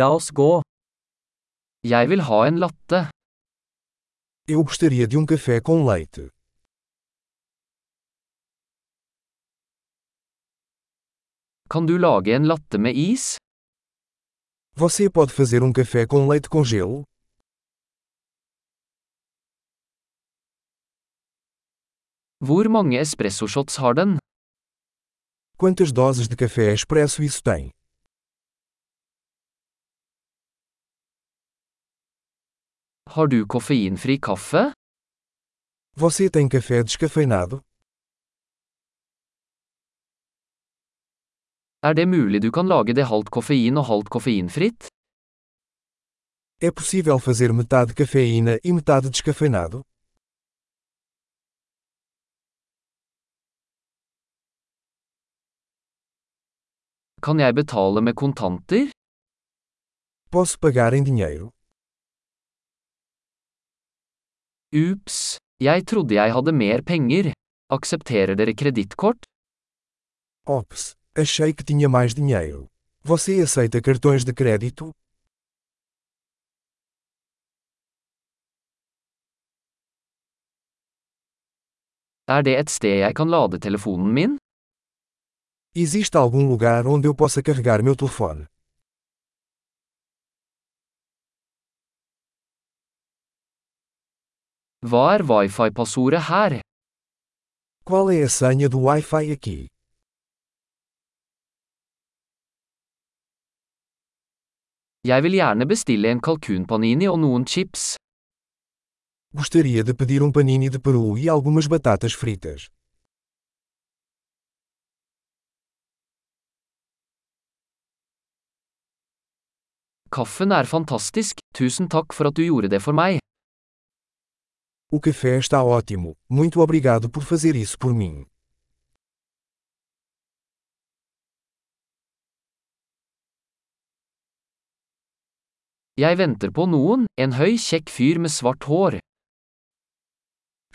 La oss gå. Jeg vil ha en latte. Eu gostaria de um café com leite. Kan du lage en latte med is? Você pode fazer um café com leite com gelo? Hvor mange espressoshots har den? Quantas doses de café expresso isso tem? Har du koffeinfri kaffe? Você tem café descafeinado? Er det mulig du kan lage det halvt koffein og halvt koffeinfritt? É possível fazer metade cafeína e metade descafeinado? Kan jeg betale med kontanter? Posso pagar em dinheiro? Ups, jeg trodde jeg hadde mer penger. Aksepterer dere kredittkort? Ops, achei que tinha mais dinheiro. Você aceita cartões de crédito? Er det et sted jeg kan lade telefonen min? Existe algum lugar onde eu possa carregar meu telefone? Hva er wifi-passordet her? Qual é a senha do Wi-Fi aqui? Jeg vil gjerne bestille en kalkunpanini og noen chips. Gostaria de pedir um panini de peru e algumas batatas fritas. Kaffen er fantastisk, tusen takk for at du gjorde det for meg. O café está ótimo, muito obrigado por fazer isso por mim. Jeg venter på noen, en høy, kjekk fyr med svart hår.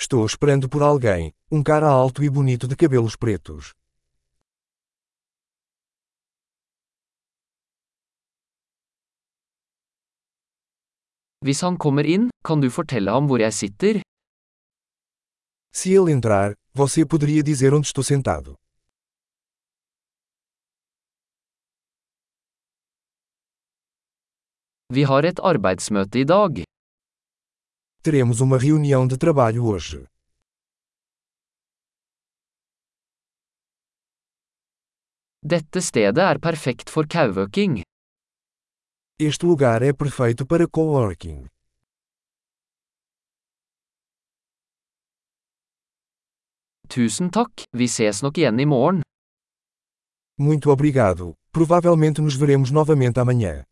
Estou esperando por alguém, um cara alto e bonito de cabelos pretos. Hvis han kommer inn, kan du fortelle ham hvor jeg sitter? Se ele entrar, você poderia dizer onde estou sentado. Vi har et arbeidsmøte i dag. Teremos uma reunião de trabalho hoje. Dette stedet er perfekt for kauøking. Este lugar é perfeito para coworking. Tusen takk, vi ses nok igjen i morgen. Muito obrigado. Provavelmente nos veremos novamente amanhã.